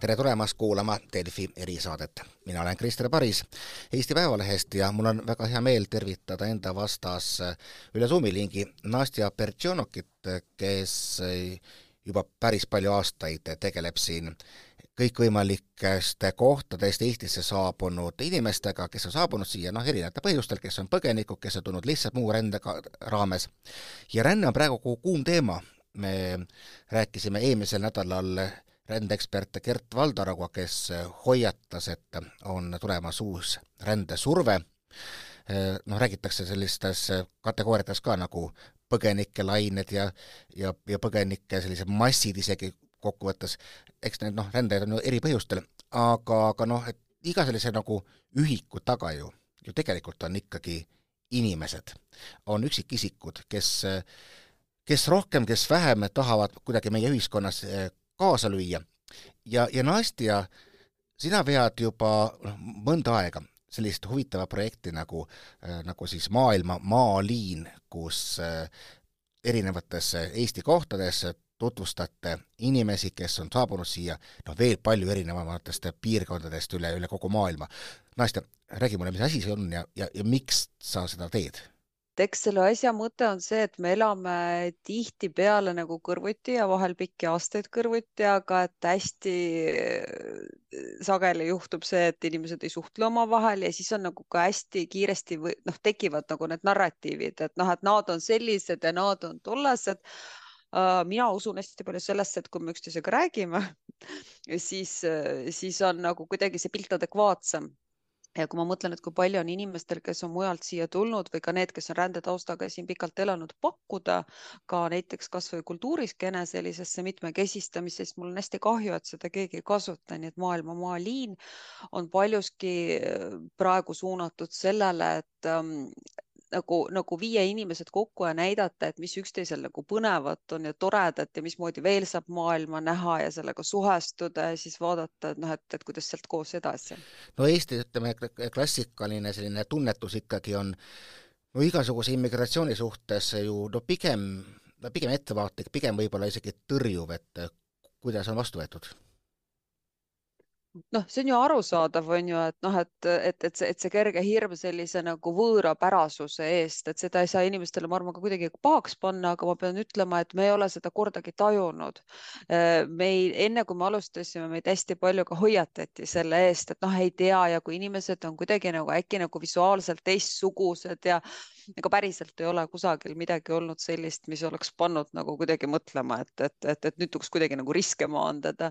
tere tulemast kuulama Delfi erisaadet. mina olen Krister Paris Eesti Päevalehest ja mul on väga hea meel tervitada enda vastas üle Zoomi lingi Nastja Bertšonokit, kes juba päris palju aastaid tegeleb siin kõikvõimalikest kohtadest Eestisse saabunud inimestega, kes on saabunud siia noh, erinevatel põhjustel, kes on põgenikud, kes on tulnud lihtsalt muu rände raames. ja ränne on praegu kuum teema. me rääkisime eelmisel nädalal rändeekspert Gert Valdaroga, kes hoiatas, et on tulemas uus rändesurve. noh, räägitakse sellistes kategooriates ka nagu põgenikelained ja, ja, ja põgenike sellised massid isegi kokkuvõttes, eks need noh, rändajad on ju eri põhjustel, aga, aga noh, et iga sellise nagu ühiku taga ju, ju tegelikult on ikkagi inimesed, on üksikisikud, kes, kes rohkem, kes vähem tahavad kuidagi meie ühiskonnas eh, kaasa lüüa. ja, ja Nastja, sina vead juba noh, mõnda aega sellist huvitavat projekti nagu, eh, nagu siis Maailma Maaliin, kus eh, erinevates Eesti kohtades tutvustate inimesi, kes on saabunud siia noh, veel palju erinevamatest piirkondadest üle, üle kogu maailma. Nastja, räägi mulle, mis asi see on ja, ja, ja miks sa seda teed? Eks selle asja mõte on see, et me elame tihtipeale nagu kõrvuti ja vahel pikki aastaid kõrvuti, aga et hästi äh, sageli juhtub see, et inimesed ei suhtle omavahel ja siis on nagu ka hästi kiiresti või noh, tekivad nagu need narratiivid, et noh, et nad on sellised ja nad on tollased. Äh, mina usun hästi palju sellesse, et kui me üksteisega räägime, siis, äh, siis on nagu kuidagi see pilt adekvaatsem ja kui ma mõtlen, et kui palju on inimestel, kes on mujalt siia tulnud või ka need, kes on rändetaustaga siin pikalt elanud, pakkuda ka näiteks kasvõi kultuuriskeene sellisesse mitmekesistamisse, siis mul on hästi kahju, et seda keegi ei kasuta, nii et maailma maaliin on paljuski äh, praegu suunatud sellele, et ähm, nagu, nagu viia inimesed kokku ja näidata, et mis üksteisel nagu põnevat on ja toredat ja mismoodi veel saab maailma näha ja sellega suhestuda ja siis vaadata, et noh, et, et kuidas sealt koos edasi. no Eestis ütleme, klassikaline selline tunnetus ikkagi on no igasuguse immigratsiooni suhtes ju no pigem, no pigem ettevaatlik, pigem võib-olla isegi tõrjuv, et kuidas on vastu võetud noh, see on ju arusaadav, on ju, et noh, et, et, et see, et see kerge hirm sellise nagu võõrapärasuse eest, et seda ei saa inimestele, ma arvan, ka kuidagi pahaks panna, aga ma pean ütlema, et me ei ole seda kordagi tajunud. Äh, meil enne kui me alustasime, meid hästi palju ka hoiatati selle eest, et noh, ei tea ja kui inimesed on kuidagi nagu äkki nagu visuaalselt teistsugused ja ega päriselt ei ole kusagil midagi olnud sellist, mis oleks pannud nagu kuidagi mõtlema, et, et, et, et nüüd tuleks kuidagi nagu riske maandada.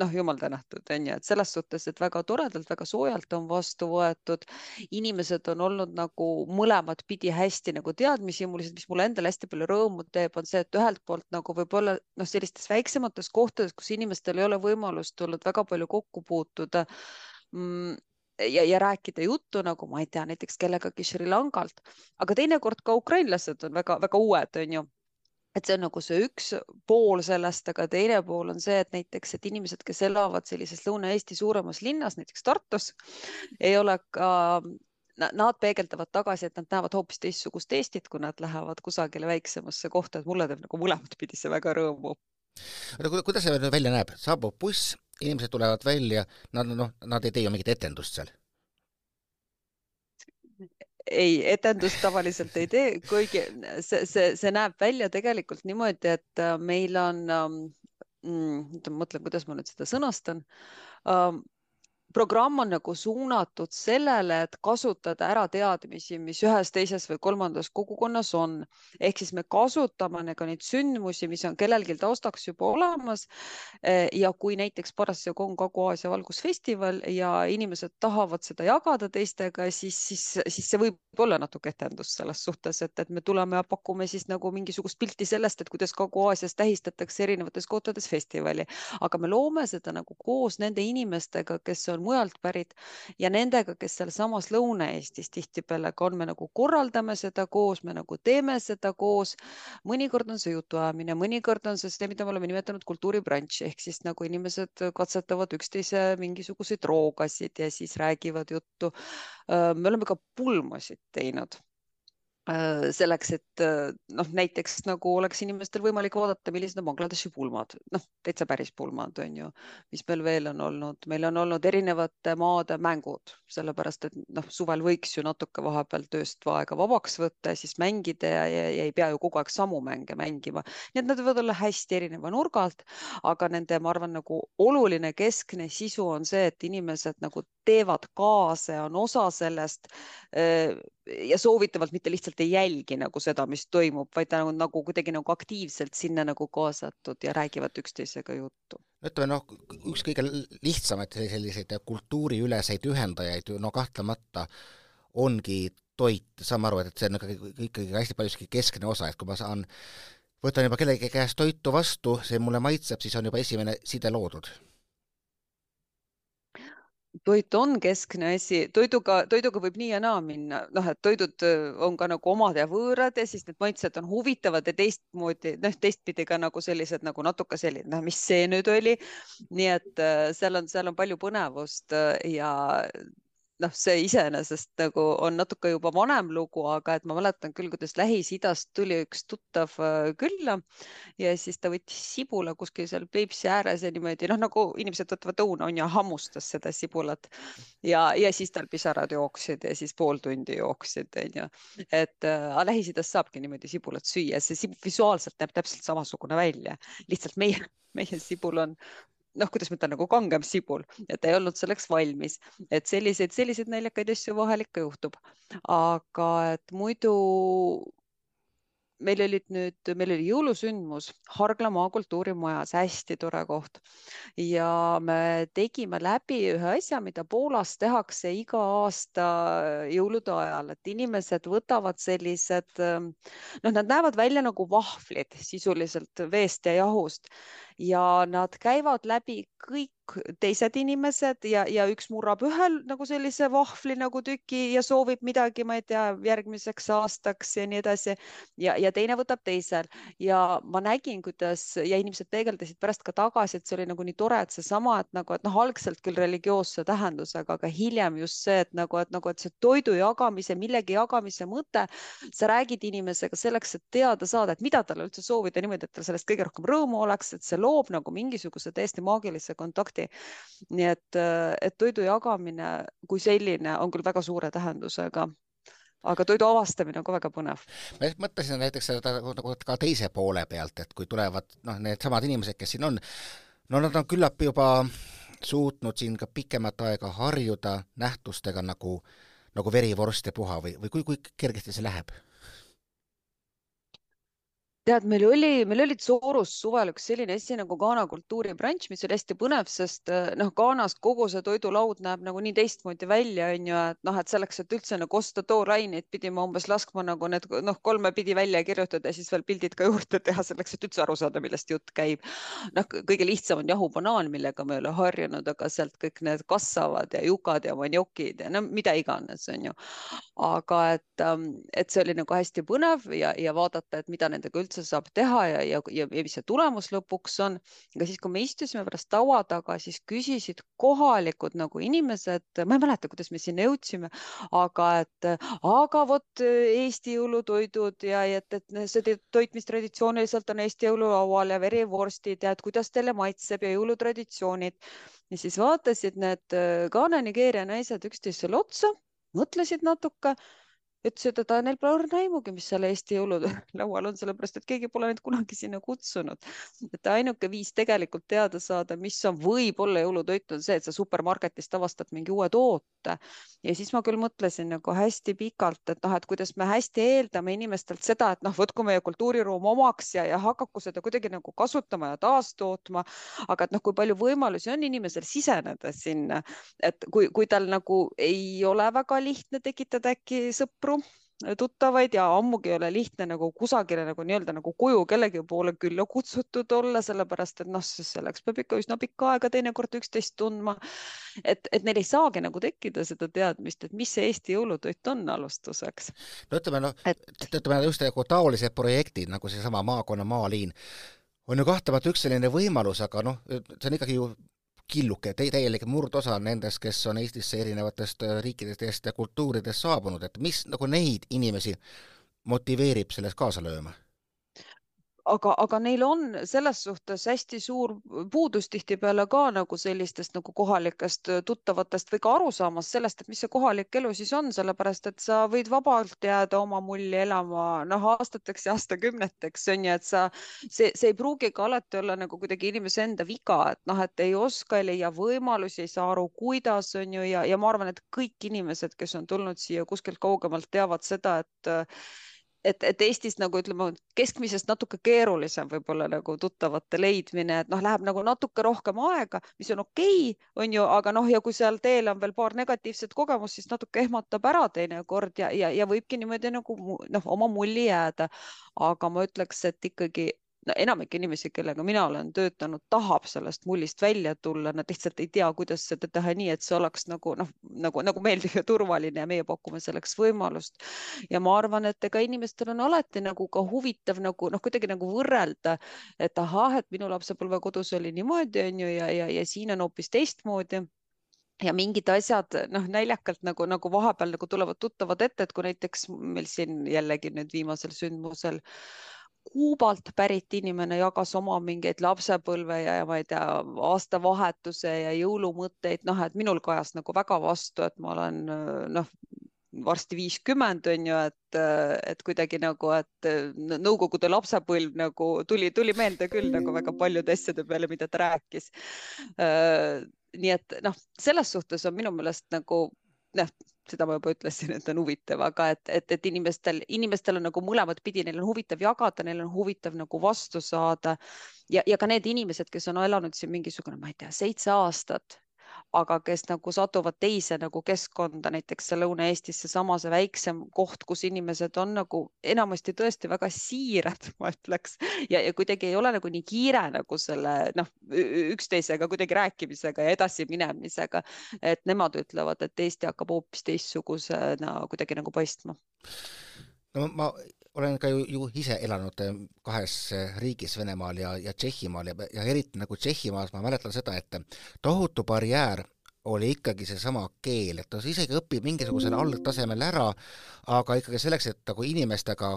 Noh, jumal tänatud, on ju, et selles suhtes, et väga toredalt, väga soojalt on vastu võetud. inimesed on olnud nagu mõlemat pidi hästi nagu teadmishimulised, mis mulle endale hästi palju rõõmu teeb, on see, et ühelt poolt nagu võib-olla noh, sellistes väiksemates kohtades, kus inimestel ei ole võimalust olnud väga palju kokku puutuda mm, ja, ja rääkida juttu nagu ma ei tea, näiteks kellegagi Sri Lankalt, aga teinekord ka ukrainlased on väga-väga uued, on ju. Et see on nagu see üks pool sellest, aga teine pool on see, et näiteks, et inimesed, kes elavad sellises Lõuna-Eesti suuremas linnas, näiteks Tartus, ei ole ka Nad peegeldavad tagasi, et nad näevad hoopis teistsugust Eestit, kui nad lähevad kusagile väiksemasse kohta, et mulle teeb nagu mõlemat pidi see väga rõõmu. oota, kuidas see välja näeb, saabub buss, inimesed tulevad välja, nad noh, nad ei tee ju mingit etendust seal. Ei, etendust tavaliselt ei tee, kuigi see, see, see näeb välja tegelikult niimoodi, et äh, meil on ähm, mm,, mõtlen, kuidas ma nüüd seda sõnastan. Um, programm on nagu suunatud sellele, et kasutada ära teadmisi, mis ühes, teises või kolmandas kogukonnas on. ehk siis me kasutame nagu neid sündmusi, mis on kellelgi taustaks juba olemas. Eh, ja kui näiteks parasjagu on Kagu-Aasia valgusfestival ja inimesed tahavad seda jagada teistega, siis, siis, siis see võib olla natuke etendus selles suhtes, et, et me tuleme ja pakume siis nagu mingisugust pilti sellest, et kuidas Kagu-Aasias tähistatakse erinevates kohtades festivali, aga me loome seda nagu koos nende inimestega, kes on mujalt pärit ja nendega, kes sealsamas Lõuna-Eestis tihtipeale ka on, me nagu korraldame seda koos, me nagu teeme seda koos. mõnikord on see jutuajamine, mõnikord on see see, mida me oleme nimetanud kultuuribrunch ehk siis nagu inimesed katsetavad üksteise mingisuguseid roogasid ja siis räägivad juttu. me oleme ka pulmasid teinud selleks, et äh, noh, näiteks nagu oleks inimestel võimalik vaadata, millised on Bangladeshi pulmad, noh, täitsa päris pulmad on ju, mis meil veel on olnud, meil on olnud erinevate maade mängud, sellepärast et noh, suvel võiks ju natuke vahepeal tööst aega vabaks võtta ja siis mängida ja, ja, ja ei pea ju kogu aeg samu mänge mängima. nii et nad võivad olla hästi erineva nurga alt, aga nende, ma arvan, nagu oluline keskne sisu on see, et inimesed nagu teevad kaasa ja on osa sellest äh, ja soovitavalt mitte lihtsalt ei jälgi nagu seda, mis toimub, vaid ta on nagu kuidagi nagu aktiivselt sinna nagu kaasatud ja räägivad üksteisega juttu. ütleme noh, üks kõige lihtsamaid selliseid kultuuriüleseid ühendajaid no kahtlemata ongi toit, saame aru, et see on ikkagi, ikkagi hästi paljuski keskne osa, et kui ma saan, võtan juba kellegi käest toitu vastu, see mulle maitseb, siis on juba esimene side loodud toit on keskne asi, toiduga, toiduga võib nii ja naa minna, noh, et toidud äh, on ka nagu omad ja võõrad ja siis need maitsed on huvitavad ja teistmoodi, noh, teistpidi ka nagu sellised nagu natuke selline, noh, mis see nüüd oli. nii et äh, seal on, seal on palju põnevust äh, ja noh, see iseenesest nagu on natuke juba vanem lugu, aga et ma mäletan küll, kuidas Lähis-Idast tuli üks tuttav äh, külla ja siis ta võttis sibula kuskil seal Peipsi ääres ja niimoodi noh, nagu inimesed võtavad õuna on ju, hammustas seda sibulat ja, ja siis tal pisarad jooksid ja siis pool tundi jooksid, onju. et äh, Lähis-Idas saabki niimoodi sibulat süüa, see sib visuaalselt näeb täpselt samasugune välja, lihtsalt meie meie sibul on noh, kuidas ma ütlen, nagu kangem sibul ta ei olnud selleks valmis, et selliseid, selliseid naljakaid asju vahel ikka juhtub. aga et muidu meil olid nüüd, meil oli jõulusündmus Hargla maakultuurimajas, hästi tore koht. Ja me tegime läbi ühe asja, mida Poolas tehakse iga aasta jõulude ajal, et inimesed võtavad sellised, noh, nad näevad välja nagu vahvlid sisuliselt veest ja jahust ja nad käivad läbi kõik teised inimesed ja, ja üks murrab ühel nagu sellise vahvli nagu tüki ja soovib midagi, ma ei tea, järgmiseks aastaks ja nii edasi. ja, ja teine võtab teisel ja ma nägin, kuidas ja inimesed peegeldasid pärast ka tagasi, et see oli nagu nii tore, et seesama, et nagu, et noh, algselt küll religioosse tähendusega, aga hiljem just see, et nagu, et nagu, et see toidu jagamise, millegi jagamise mõte, sa räägid inimesega selleks, et teada saada, et mida talle üldse soovida niimoodi, et tal sellest kõige rohkem rõõmu oleks, et see loob nagu mingisuguse täiesti maagilise kontakti nii et, et toidu jagamine kui selline on küll väga suure tähendusega aga toidu avastamine on ka väga põnev. ma just mõtlesin näiteks seda nagu ka teise poole pealt, et kui tulevad noh, needsamad inimesed, kes siin on, no nad on küllap juba suutnud siin ka pikemat aega harjuda nähtustega nagu, nagu verivorst ja puha või, või kui, kui kergesti see läheb? Tead, meil oli, meil olid Soorus suvel üks selline asi nagu Ghana kultuuribranš, mis oli hästi põnev, sest äh, noh, Ghanas kogu see toidulaud näeb nagu nii teistmoodi välja, on ju, et noh, et selleks, et üldse nagu osta tooraineid, pidime umbes laskma nagu need noh, kolme pidi välja kirjutada ja siis veel pildid ka juurde teha selleks, et üldse aru saada, millest jutt käib. noh, kõige lihtsam on jahubanaan, millega me ei ole harjunud, aga sealt kõik need kassavad ja jukad ja maniokid ja no mida iganes, on ju. aga et, ähm, et see oli nagu hästi põnev ja, ja vaadata, et mida nendega üldse üldse saab teha ja, ja, ja, ja mis see tulemus lõpuks on. aga siis, kui me istusime pärast laua taga, siis küsisid kohalikud nagu inimesed, ma ei mäleta, kuidas me sinna jõudsime, aga et aga vot Eesti jõulutoidud ja et, et see toit, mis traditsiooniliselt on Eesti jõululaual ja verivorstid ja et kuidas teile maitseb ja jõulutraditsioonid. ja siis vaatasid need Ghana Nigeeria naised üksteisele otsa, mõtlesid natuke ütlesid, et neil pole õrna aimugi, mis seal Eesti jõululaual on, sellepärast et keegi pole neid kunagi sinna kutsunud. et ainuke viis tegelikult teada saada, mis on võib-olla jõulutoit, on see, et sa supermarketist avastad mingi uue toote. ja siis ma küll mõtlesin nagu hästi pikalt, et noh, et kuidas me hästi eeldame inimestelt seda, et noh, võtku meie kultuuriruum omaks ja, ja hakaku seda kuidagi nagu kasutama ja taastootma. aga et noh, kui palju võimalusi on inimesel siseneda sinna, et kui, kui tal nagu ei ole väga lihtne tekitada äkki sõpru sõpru, tuttavaid ja ammugi ei ole lihtne nagu kusagile nagu nii-öelda nagu kuju kellegi poole külla kutsutud olla, sellepärast et noh, selleks peab ikka üsna pikka aega teinekord üksteist tundma. et, et neil ei saagi nagu tekkida seda teadmist, et mis see Eesti jõulutoit on alustuseks. no ütleme noh et..., ütleme just nagu taolised projektid nagu seesama maakonna maaliin on ju kahtlemata üks selline võimalus, aga noh, see on ikkagi ju killuke, täielik murdosa nendest, kes on Eestisse erinevatest äh, riikidest ja kultuuridest saabunud, et mis nagu neid inimesi motiveerib selles kaasa lööma aga, aga neil on selles suhtes hästi suur puudus tihtipeale ka nagu sellistest nagu kohalikest tuttavatest või ka arusaamast sellest, et mis see kohalik elu siis on, sellepärast et sa võid vabalt jääda oma mulli elama noh, aastateks ja aastakümneteks on ju, et sa, see, see ei pruugi ka alati olla nagu kuidagi inimese enda viga, et noh, et ei oska, ei leia võimalusi, ei saa aru, kuidas on ju ja, ja ma arvan, et kõik inimesed, kes on tulnud siia kuskilt kaugemalt, teavad seda, et et, et Eestis nagu ütleme, keskmisest natuke keerulisem võib-olla nagu tuttavate leidmine, et noh, läheb nagu natuke rohkem aega, mis on okei okay,, on ju, aga noh, ja kui seal teel on veel paar negatiivset kogemust, siis natuke ehmatab ära teinekord ja, ja, ja võibki niimoodi nagu noh, oma mulli jääda. aga ma ütleks, et ikkagi enamik inimesi, kellega mina olen töötanud, tahab sellest mullist välja tulla, nad lihtsalt ei tea, kuidas seda teha nii, et see oleks nagu noh, nagu, nagu meeldiv ja turvaline ja meie pakume selleks võimalust. ja ma arvan, et ega inimestel on alati nagu ka huvitav nagu noh, kuidagi nagu võrrelda, et ahah, et minu lapsepõlvekodus oli niimoodi, on ju, ja, ja, ja siin on hoopis teistmoodi ja mingid asjad noh, naljakalt nagu, nagu vahepeal nagu tulevad tuttavad ette, et kui näiteks meil siin jällegi nüüd viimasel sündmusel Kuubalt pärit inimene jagas oma mingeid lapsepõlve ja, ja ma ei tea, aastavahetuse ja jõulumõtteid, noh, et minul kajas nagu väga vastu, et ma olen noh, varsti viiskümmend on ju, et, et kuidagi nagu, et nõukogude lapsepõlv nagu tuli, tuli meelde küll nagu väga paljude asjade peale, mida ta rääkis. nii et noh, selles suhtes on minu meelest nagu noh, seda ma juba ütlesin, et on huvitav, aga et, et, et inimestel, inimestel on nagu mõlemat pidi, neil on huvitav jagada, neil on huvitav nagu vastu saada. Ja, ja ka need inimesed, kes on elanud siin mingisugune, ma ei tea, seitse aastat aga kes nagu satuvad teise nagu keskkonda, näiteks Lõuna-Eestis seesama see väiksem koht, kus inimesed on nagu enamasti tõesti väga siirad, ma ütleks, ja, ja kuidagi ei ole nagu nii kiire nagu selle noh, üksteisega kuidagi rääkimisega ja edasiminemisega, et nemad ütlevad, et Eesti hakkab hoopis teistsugusena kuidagi nagu paistma. No ma olen ka ju, ju ise elanud eh, kahes eh, riigis, Venemaal ja, ja Tšehhimaal ja, ja eriti nagu Tšehhimaal ma mäletan seda, et tohutu barjäär oli ikkagi seesama keel, et ta isegi õpib mingisugusel algtasemel ära, aga ikkagi selleks, et nagu inimestega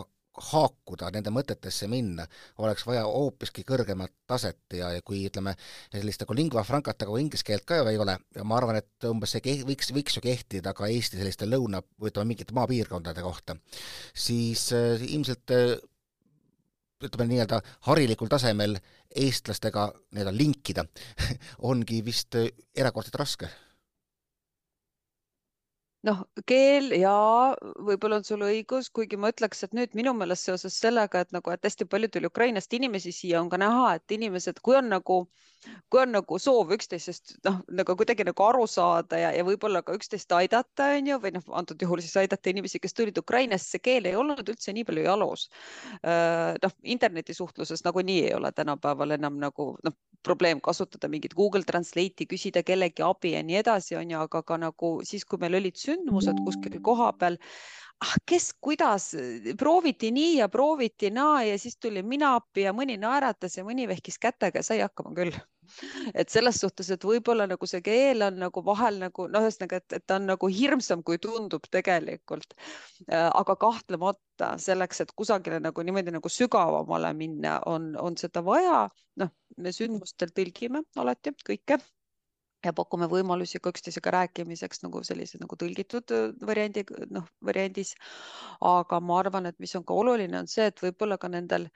haakuda, nende mõtetesse minna, oleks vaja hoopiski kõrgemat taset ja, ja kui ütleme, sellist nagu lingua francat nagu inglise keelt ka ju ei ole, ja ma arvan, et umbes see keht, võiks, võiks ju kehtida ka Eesti selliste lõuna, ütleme, mingite maapiirkondade kohta, siis äh, ilmselt äh, ütleme nii-öelda harilikul tasemel eestlastega nii-öelda linkida ongi vist äh, erakordselt raske noh, keel ja võib-olla on sul õigus, kuigi ma ütleks, et nüüd minu meelest seoses sellega, et nagu, et hästi palju tuli Ukrainast inimesi siia, on ka näha, et inimesed, kui on nagu, kui on nagu soov üksteisest noh, nagu kuidagi nagu aru saada ja, ja võib-olla ka üksteist aidata, on ju, või noh, antud juhul siis aidata inimesi, kes tulid Ukrainast, see keel ei olnud üldse nii palju jalus. noh, internetisuhtluses nagunii ei ole tänapäeval enam nagu noh, probleem kasutada mingit Google Translate'i, küsida kellegi abi ja nii edasi, on ju, aga ka nagu siis, kui meil olid sündmused kuskil kohapeal ah, kes, kuidas, prooviti nii ja prooviti naa ja siis tulin mina appi ja mõni naeratas ja mõni vehkis kätega sai hakkama küll. et selles suhtes, et võib-olla nagu see keel on nagu vahel nagu noh, ühesõnaga, et, et ta on nagu hirmsam, kui tundub tegelikult. Aga kahtlemata selleks, et kusagile nagu niimoodi nagu sügavamale minna, on, on seda vaja. noh, me sündmustel tõlgime alati kõike ja pakume võimalusi ka üksteisega rääkimiseks nagu sellise nagu tõlgitud äh, variandi, noh, variandis. aga ma arvan, et mis on ka oluline, on see, et võib-olla ka nendel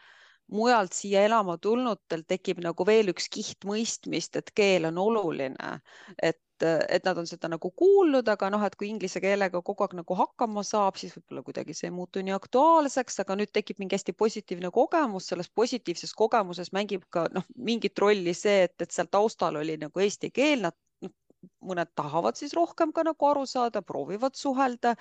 mujalt siia elama tulnutel tekib nagu veel üks kiht mõistmist, et keel on oluline, et et nad on seda nagu kuulnud, aga noh, et kui inglise keelega kogu aeg nagu hakkama saab, siis võib-olla kuidagi see ei muutu nii aktuaalseks, aga nüüd tekib mingi hästi positiivne kogemus, selles positiivses kogemuses mängib ka noh, mingit rolli see, et, et seal taustal oli nagu eesti keel, nad mõned tahavad siis rohkem ka nagu aru saada, proovivad suhelda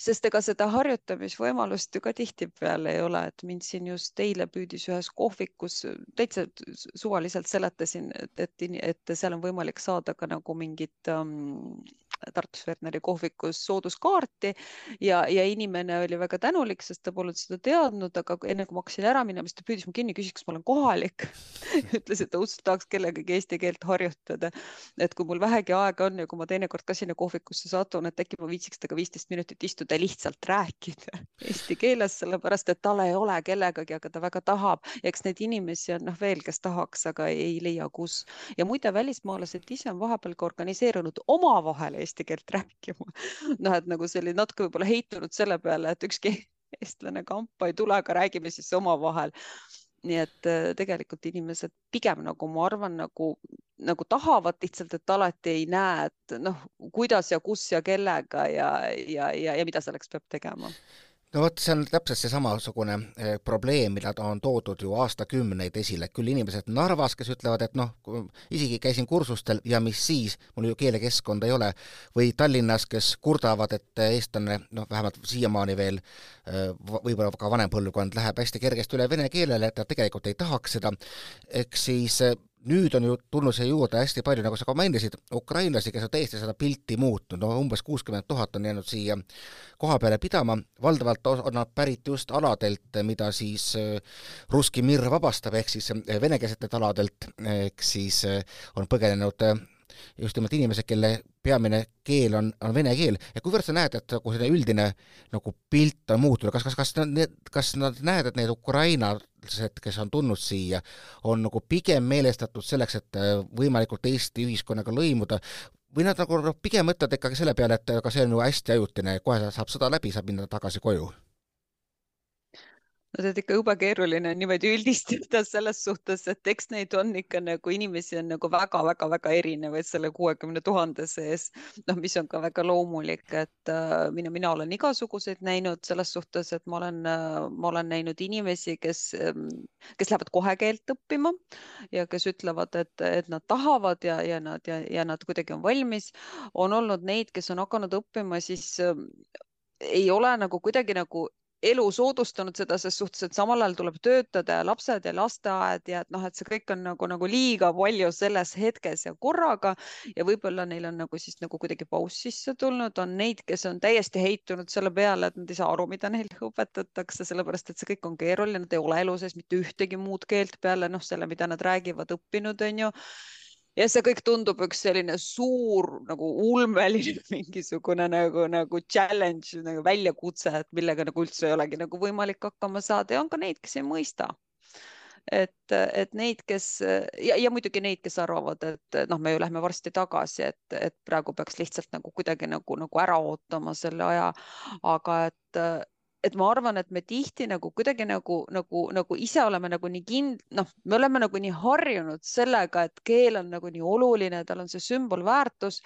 sest ega seda harjutamisvõimalust ju ka tihtipeale ei ole, et mind siin just eile püüdis ühes kohvikus, täitsa suvaliselt seletasin, et, et, et seal on võimalik saada ka nagu mingit um, Tartus Werneri kohvikus sooduskaarti ja, ja inimene oli väga tänulik, sest ta polnud seda teadnud, aga enne kui ma hakkasin ära minema, siis ta püüdis mu kinni, küsis, kas ma olen kohalik ütles, et ta õudselt tahaks kellegagi eesti keelt harjutada. et kui mul vähegi aega on ja kui ma teinekord ka sinna kohvikusse satun, et äkki ma viitsiks temaga viisteist minutit istuda ja lihtsalt rääkida eesti keeles, sellepärast et tal ei ole kellegagi, aga ta väga tahab eks neid inimesi on noh veel, kes tahaks, aga ei leia, kus. ja muide, välismaalased ise on vahepeal ka organiseerunud omavahel eesti keelt rääkima. noh, et nagu selline natuke võib-olla heitunud selle peale, et ükski eestlane kampa ei tule, aga räägime siis omavahel nii et äh, tegelikult inimesed pigem nagu ma arvan, nagu, nagu tahavad lihtsalt, et alati ei näe, et noh, kuidas ja kus ja kellega ja, ja, ja, ja mida selleks peab tegema no vot, see on täpselt see samasugune eh, probleem, mida on toodud ju aastakümneid esile, küll inimesed Narvas, kes ütlevad, et noh, isegi käisin kursustel ja mis siis, mul ju keelekeskkonda ei ole, või Tallinnas, kes kurdavad, et eestlane, noh, vähemalt siiamaani veel, eh, võib-olla ka vanem põlvkond läheb hästi kergesti üle vene keelele, et ta tegelikult ei tahaks seda, eks siis eh, nüüd on ju tulnud siia juurde hästi palju, nagu sa ka mainisid, ukrainlasi, kes on täiesti seda pilti muutnud, no umbes kuuskümmend tuhat on jäänud siia koha peale pidama, valdavalt on nad pärit just aladelt, mida siis äh, Russki Mir vabastab, ehk siis äh, venekeelsetelt aladelt, ehk siis äh, on põgenenud just nimelt inimesed, kelle peamine keel on, on vene keel. Ja kuivõrd sa näed, et nagu selline üldine nagu pilt on muutunud, kas, kas, kas need, kas nad näed, et need ukrainlased, kes on tulnud siia, on nagu pigem meelestatud selleks, et äh, võimalikult Eesti ühiskonnaga lõimuda? Või nad nagu noh, pigem mõtlevad ikkagi selle peale, et aga see on ju hästi ajutine, kohe saab sõda läbi, saab minna tagasi koju no on ikka jube keeruline niimoodi üldistada selles suhtes, et eks neid on ikka nagu inimesi on nagu väga-väga-väga erinevaid selle kuuekümne tuhande sees. noh, mis on ka väga loomulik, et äh, mina, mina olen igasuguseid näinud selles suhtes, et ma olen äh,, ma olen näinud inimesi, kes äh,, kes lähevad kohe keelt õppima ja kes ütlevad, et, et nad tahavad ja, ja nad ja, ja nad kuidagi on valmis. on olnud neid, kes on hakanud õppima, siis äh, ei ole nagu kuidagi nagu elu soodustanud seda ses suhtes, et samal ajal tuleb töötada ja lapsed ja lasteaed ja et noh, et see kõik on nagu, nagu liiga palju selles hetkes ja korraga. Ja võib-olla neil on nagu siis nagu kuidagi pauss sisse tulnud, on neid, kes on täiesti heitunud selle peale, et nad ei saa aru, mida neile õpetatakse, sellepärast et see kõik on keeruline, nad ei ole elu sees mitte ühtegi muud keelt peale noh, selle, mida nad räägivad, õppinud on ju ja see kõik tundub üks selline suur nagu ulmeline mingisugune nagu, nagu challenge nagu väljakutse, et millega nagu üldse ei olegi nagu võimalik hakkama saada. Ja on ka neid, kes ei mõista. Et, et neid, kes ja, ja muidugi neid, kes arvavad, et noh, me ju lähme varsti tagasi, et, et praegu peaks lihtsalt nagu kuidagi nagu, nagu ära ootama selle aja, aga et et ma arvan, et me tihti nagu kuidagi nagu, nagu, nagu ise oleme nagu nii kind-, noh, me oleme nagu nii harjunud sellega, et keel on nagu nii oluline, tal on see sümbolväärtus.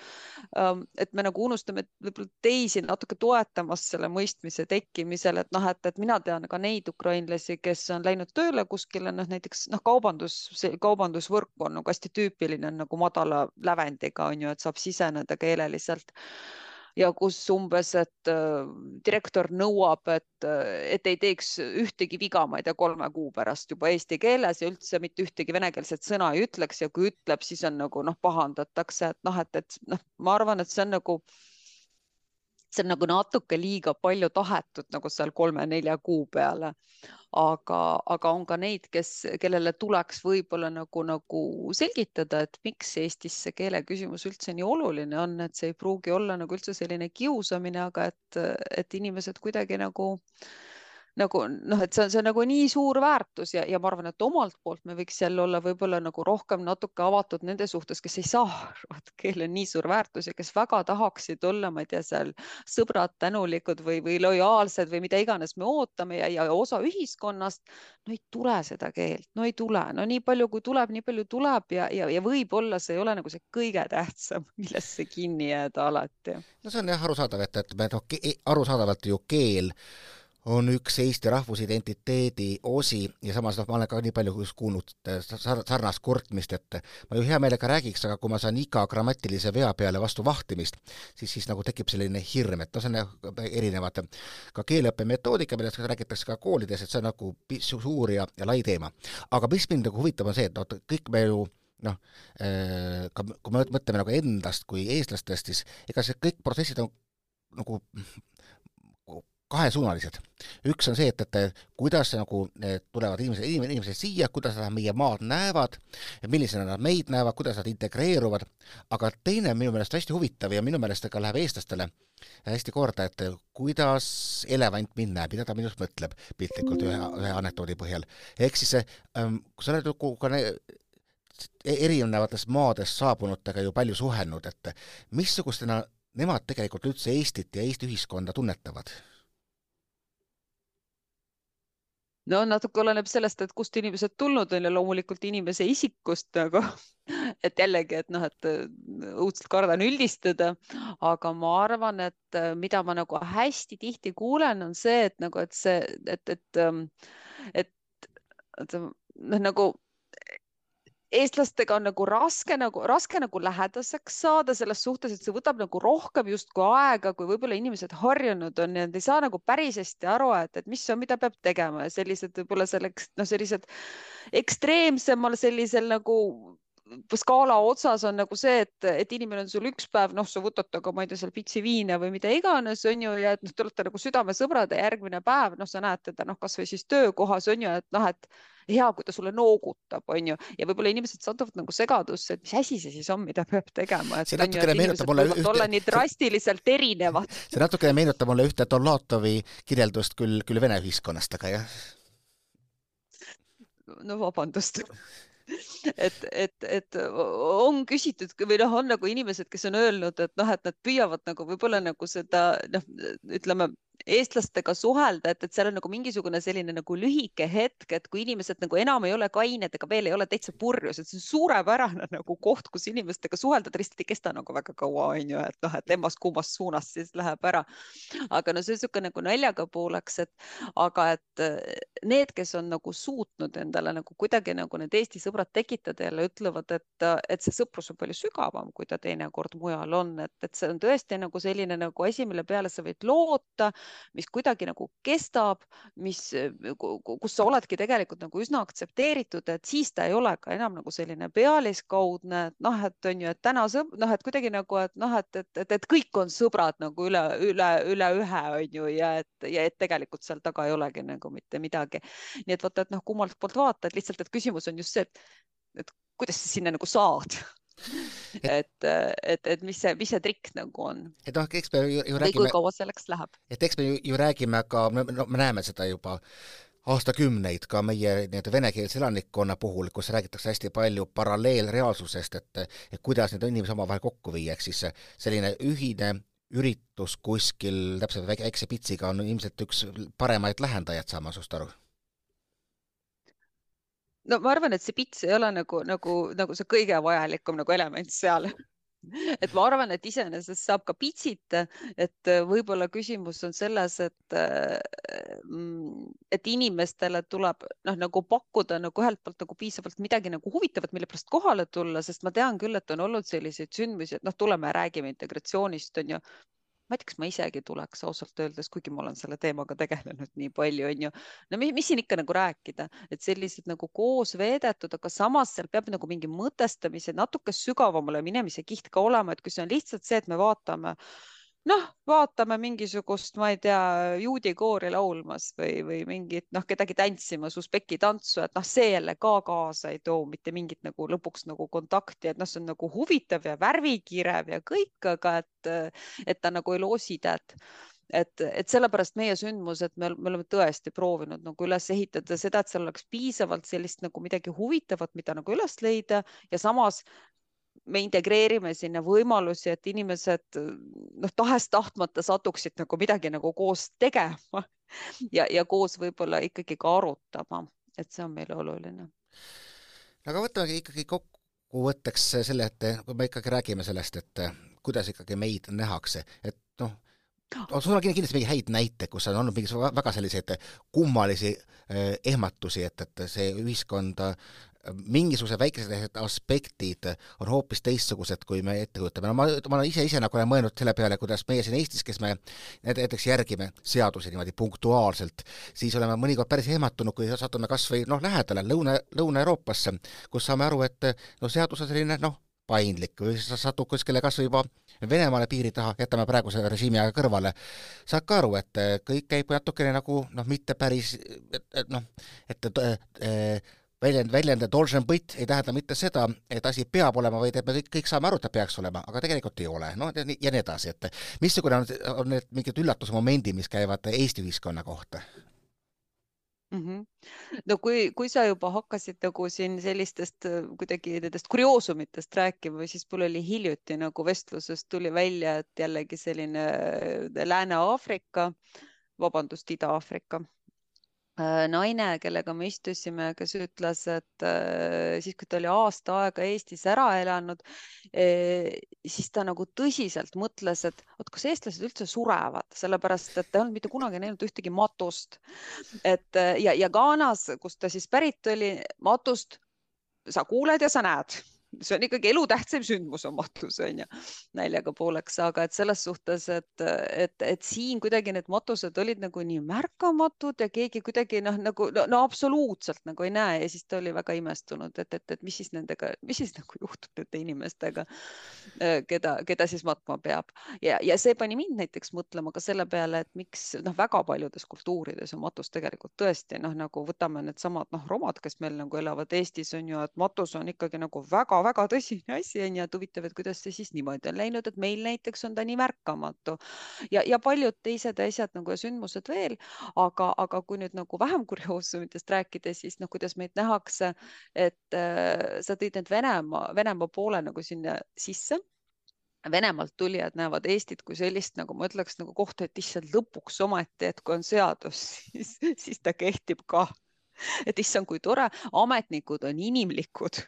Ähm, et me nagu unustame võib-olla teisi natuke toetamas selle mõistmise tekkimisel, et noh, et, et mina tean ka neid ukrainlasi, kes on läinud tööle kuskile, noh näiteks noh, kaubandus, kaubandusvõrk on nagu hästi tüüpiline nagu madala lävendiga on ju, et saab siseneda keeleliselt ja kus umbes, et äh, direktor nõuab, et, äh, et ei teeks ühtegi viga, ma ei tea, kolme kuu pärast juba eesti keeles ja üldse mitte ühtegi venekeelset sõna ei ütleks ja kui ütleb, siis on nagu noh, pahandatakse, et noh, et, et noh, ma arvan, et see on nagu see on nagu natuke liiga palju tahetud nagu seal kolme-nelja kuu peale. aga, aga on ka neid, kes, kellele tuleks võib-olla nagu, nagu selgitada, et miks Eestis see keele küsimus üldse nii oluline on, et see ei pruugi olla nagu üldse selline kiusamine, aga et, et inimesed kuidagi nagu äh, nagu noh, et see on, see on nagu nii suur väärtus ja, ja ma arvan, et omalt poolt me võiks jälle olla võib-olla nagu rohkem natuke avatud nende suhtes, kes ei saa aru, et keel on nii suur väärtus ja kes väga tahaksid olla, ma ei tea, seal sõbrad, tänulikud või, või lojaalsed või mida iganes me ootame ja, ja osa ühiskonnast. no ei tule seda keelt, no ei tule, no nii palju, kui tuleb, nii palju tuleb ja, ja, ja võib-olla see ei ole nagu see kõige tähtsam, millesse kinni jääda alati. no see on jah arusaadav, et, et me noh, arusaadavalt ju keel on üks Eesti rahvusidentiteedi osi ja samas noh, ma olen ka nii palju kuulnud äh, sarnast kurtmist, et ma ju hea meelega räägiks, aga kui ma saan iga grammatilise vea peale vastu vahtimist, siis, siis nagu tekib selline hirm, et noh, see on erinevad ka keeleõppemetoodika, millest räägitakse ka koolides, et see on nagu suur ja, ja lai teema. aga mis mind nagu huvitab, on see, et noh, kõik me ju noh, ka kui me mõtleme nagu endast kui eestlastest, siis ega see kõik protsessid on nagu kahesuunalised. üks on see, et, et kuidas nagu need tulevad inimesed, inimesed siia, kuidas nad meie maad näevad, millisena nad meid näevad, kuidas nad integreeruvad, aga teine minu meelest hästi huvitav ja minu meelest ka läheb eestlastele hästi korda, et kuidas elevant mind näeb, mida ta minust mõtleb, piltlikult ühe, ühe anekdoodi põhjal. ehk siis ähm, kui sa oled nagu ka erinevatest maadest saabunutega ju palju suhelnud, et missugustena nemad tegelikult üldse Eestit ja Eesti ühiskonda tunnetavad no natuke oleneb sellest, et kust inimesed tulnud on ja loomulikult inimese isikust nagu, et jällegi, et noh, et äh, õudselt kardan üldistada, aga ma arvan, et äh, mida ma nagu hästi tihti kuulen, on see, et nagu, et see, et, et, ähm, et, et noh, nagu eestlastega on nagu raske nagu, raske nagu lähedaseks saada selles suhtes, et see võtab nagu rohkem justkui aega, kui võib-olla inimesed harjunud on ja nad ei saa nagu päris hästi aru, et, et mis on, mida peab tegema. Ja sellised võib-olla selleks, noh, sellised ekstreemsemal sellisel nagu skaala otsas on nagu see, et, et inimene on sul üks päev, noh, sa võtad temaga, ma ei tea, seal pitsi viina või mida iganes, on ju, ja et noh, te olete nagu südamesõbrad ja järgmine päev, noh, sa näed teda, noh, kasvõi siis töökohas on ju, et noh, et hea, kui ta sulle noogutab, on ju, ja võib-olla inimesed satuvad nagu segadusse, et mis asi see siis on, mida peab tegema, see natukene meenutab mulle ühte... olla nii drastiliselt erinevad. see natukene meenutab mulle ühte Dolatovi kirjeldust küll, küll vene ühiskonnast, aga jah. no vabandust et, et, et on küsitud või noh, on nagu inimesed, kes on öelnud, et noh, et nad püüavad nagu võib-olla nagu seda noh, ütleme eestlastega suhelda, et, et seal on nagu mingisugune selline nagu lühike hetk, et kui inimesed nagu enam ei ole kained ega veel ei ole täitsa purjus, et see on suurepärane nagu koht, kus inimestega suhelda, ta lihtsalt ei kesta nagu väga kaua, on ju, et noh, et emmast-kummast suunast siis läheb ära. aga no see on niisugune nagu naljaga pooleks, et aga et need, kes on nagu suutnud endale nagu kuidagi nagu need Eesti sõbrad tekitada jälle ütlevad, et, et see sõprus on palju sügavam, kui ta teinekord mujal on, et, et see on tõesti nagu selline nagu asi, mille peale sa võid loota mis kuidagi nagu kestab, mis, kus sa oledki tegelikult nagu üsna aktsepteeritud, et siis ta ei ole ka enam nagu selline pealiskaudne, et noh, et on ju, et täna sõb-, noh, et kuidagi nagu, et noh, et, et, et, et kõik on sõbrad nagu üle, üle, üle ühe on ju ja et, ja et tegelikult seal taga ei olegi nagu mitte midagi. nii et vaata, et noh, kummalt poolt vaatad, lihtsalt, et küsimus on just see, et, et kuidas sa sinna nagu saad et, et, et mis see, mis see trikk nagu on? et noh, eks me ju, ju räägime. kui kaua selleks läheb? et eks me ju, ju räägime ka, no me näeme seda juba aastakümneid ka meie nii-öelda venekeelse elanikkonna puhul, kus räägitakse hästi palju paralleelreaalsusest, et, et kuidas need inimesi omavahel kokku viia, ehk siis selline ühine üritus kuskil täpselt väikse pitsiga on ilmselt üks paremaid lähendajaid, saan ma sinust aru no ma arvan, et see pits ei ole nagu, nagu, nagu see kõige vajalikum nagu element seal. Et ma arvan, et iseenesest saab ka pitsita, et võib-olla küsimus on selles, et, et inimestele tuleb noh, nagu pakkuda nagu ühelt poolt nagu piisavalt midagi nagu huvitavat, mille pärast kohale tulla, sest ma tean küll, et on olnud selliseid sündmusi, et noh, tuleme ja räägime integratsioonist on ju ma ei tea, kas ma isegi tuleks ausalt öeldes, kuigi ma olen selle teemaga tegelenud nii palju, on ju. no mis, mis siin ikka nagu rääkida, et sellised nagu koos veedetud, aga samas seal peab nagu mingi mõtestamise, natuke sügavamale minemise kiht ka olema, et kui see on lihtsalt see, et me vaatame noh, vaatame mingisugust, ma ei tea, juudi koori laulmas või, või mingit noh, kedagi tantsimas usbeki tantsu, et noh, see jälle ka kaasa ei too mitte mingit nagu lõpuks nagu kontakti, et noh, see on nagu huvitav ja värvikirev ja kõik, aga et, et ta nagu ei loosi tead. Et, et sellepärast meie sündmus, et me, me oleme tõesti proovinud nagu üles ehitada seda, et seal oleks piisavalt sellist nagu midagi huvitavat, mida nagu üles leida ja samas me integreerime sinna võimalusi, et inimesed noh, tahes-tahtmata satuksid nagu midagi nagu koos tegema ja, ja koos võib-olla ikkagi ka arutama, et see on meile oluline. aga võtame ikkagi kokkuvõtteks selle, et kui me ikkagi räägime sellest, et kuidas ikkagi meid nähakse, et noh, sul on kindlasti mingeid häid näiteid, kus on olnud mingeid väga selliseid kummalisi eh, ehmatusi, et, et see ühiskond mingisugused väikesed aspektid on hoopis teistsugused, kui me ette kujutame. no ma, ma olen ise, ise nagu olen mõelnud selle peale, kuidas meie siin Eestis, kes me näiteks järgime seadusi niimoodi punktuaalselt, siis oleme mõnikord päris ehmatunud, kui satume kas või noh, lähedale Lõuna, Lõuna-Euroopasse, kus saame aru, et no seadus on selline noh, paindlik või sa satud kuskile kas või juba Venemaale piiri taha, jätame praeguse režiimi aja kõrvale, saad ka aru, et kõik käib natukene nagu noh, mitte päris, et, et noh, et, et, et väljend, väljend должен быть ei tähenda mitte seda, et asi peab olema, vaid et me kõik, kõik saame aru, et ta peaks olema, aga tegelikult ei ole, noh ja nii edasi, et missugune on, on need mingid üllatusmomendid, mis käivad Eesti ühiskonna kohta? mm. -hmm. no kui, kui sa juba hakkasid nagu siin sellistest kuidagi nendest kurioosumitest rääkima, siis mul oli hiljuti nagu vestluses tuli välja, et jällegi selline Lääne-Aafrika, vabandust, Ida-Aafrika Äh, naine, kellega me istusime, kes ütles, et äh, siis, kui ta oli aasta aega Eestis ära elanud, äh, siis ta nagu tõsiselt mõtles, et vot kas eestlased üldse surevad, sellepärast et ta ei olnud mitte kunagi näinud ühtegi matust. et ja, ja Ghanas, kust ta siis pärit oli, matust sa kuuled ja sa näed see on ikkagi elutähtsam sündmus on matus on ju, naljaga pooleks, aga et selles suhtes, et, et, et siin kuidagi need matused olid nagu nii märkamatud ja keegi kuidagi noh, nagu no, no absoluutselt nagu ei näe ja siis ta oli väga imestunud, et, et, et mis siis nendega, mis siis nagu juhtub nende inimestega, keda, keda siis matma peab. Ja, ja see pani mind näiteks mõtlema ka selle peale, et miks noh, väga paljudes kultuurides on matus tegelikult tõesti noh, nagu võtame needsamad noh, romad, kes meil nagu elavad Eestis on ju, et matus on ikkagi nagu väga väga tõsine asi on ju, et huvitav, et kuidas see siis niimoodi on läinud, et meil näiteks on ta nii märkamatu. Ja, ja paljud teised asjad nagu ja sündmused veel, aga, aga kui nüüd nagu vähem kurioosumitest rääkida, siis noh, kuidas meid nähakse, et äh, sa tõid need Venemaa, Venemaa poole nagu sinna sisse. Venemaalt tulijad näevad Eestit kui sellist, nagu ma ütleks, nagu kohta, et issand lõpuks ometi, et kui on seadus, siis, siis ta kehtib ka. et issand, kui tore, ametnikud on inimlikud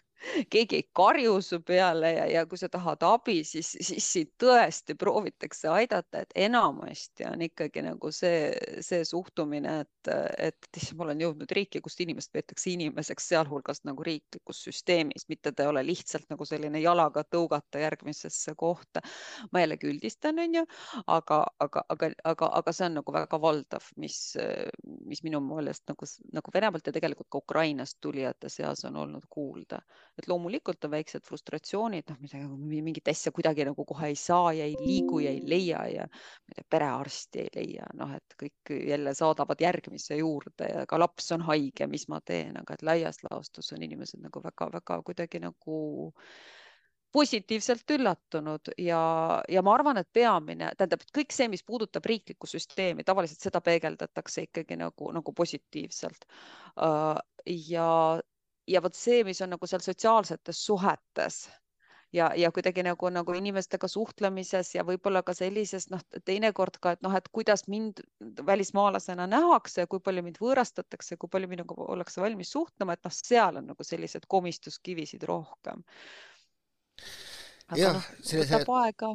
keegi ei karju su peale ja, ja kui sa tahad abi, siis, siis sind tõesti proovitakse aidata, et enamasti on ikkagi nagu see, see suhtumine, et, et issand, ma olen jõudnud riiki, kus inimest peetakse inimeseks, sealhulgas nagu riiklikus süsteemis, mitte ta ei ole lihtsalt nagu selline jalaga tõugata järgmisesse kohta. ma jällegi üldistan, onju, aga, aga, aga, aga, aga see on nagu väga valdav, mis, mis minu meelest nagu, nagu Venemaalt ja tegelikult ka Ukrainast tulijate seas on olnud kuulda et loomulikult on väiksed frustratsioonid, noh, midagi, mingit asja kuidagi nagu kohe ei saa ja ei liigu ja ei leia ja perearsti ei leia, noh, et kõik jälle saadavad järgmise juurde ja ka laps on haige, mis ma teen, aga et laias laastus on inimesed nagu väga-väga kuidagi nagu positiivselt üllatunud ja, ja ma arvan, et peamine, tähendab, kõik see, mis puudutab riiklikku süsteemi, tavaliselt seda peegeldatakse ikkagi nagu, nagu positiivselt. Äh, ja ja vot see, mis on nagu seal sotsiaalsetes suhetes ja, ja kuidagi nagu, nagu inimestega suhtlemises ja võib-olla ka sellises noh, teinekord ka, et noh, et kuidas mind välismaalasena nähakse, kui palju mind võõrastatakse, kui palju minuga ollakse valmis suhtlema, et noh, seal on nagu sellised komistuskivisid rohkem. aga noh, võtab see... aega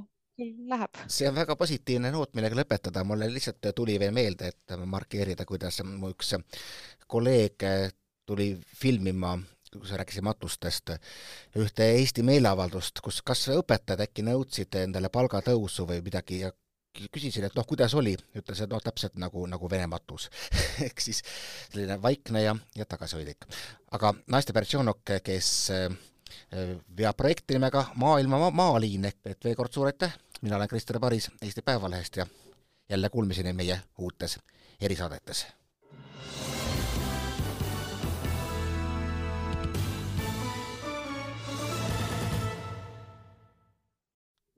läheb. see on väga positiivne noot, millega lõpetada, mulle lihtsalt tuli veel meelde, et markeerida, kuidas mu üks kolleeg tuli filmima, kui sa rääkisid matustest, ühte Eesti meeleavaldust, kus kas õpetajad äkki nõudsid endale palgatõusu või midagi ja küsisin, et noh, kuidas oli, ütles, et noh, täpselt nagu, nagu Vene matus ehk siis selline vaikne ja, ja tagasihoidlik. aga Nastja Bertšonok, kes äh, veab projekti nimega Maailma ma maaliin, et veel kord suur aitäh, mina olen Krister Paris Eesti Päevalehest ja jälle kuulmiseni meie uutes erisaadetes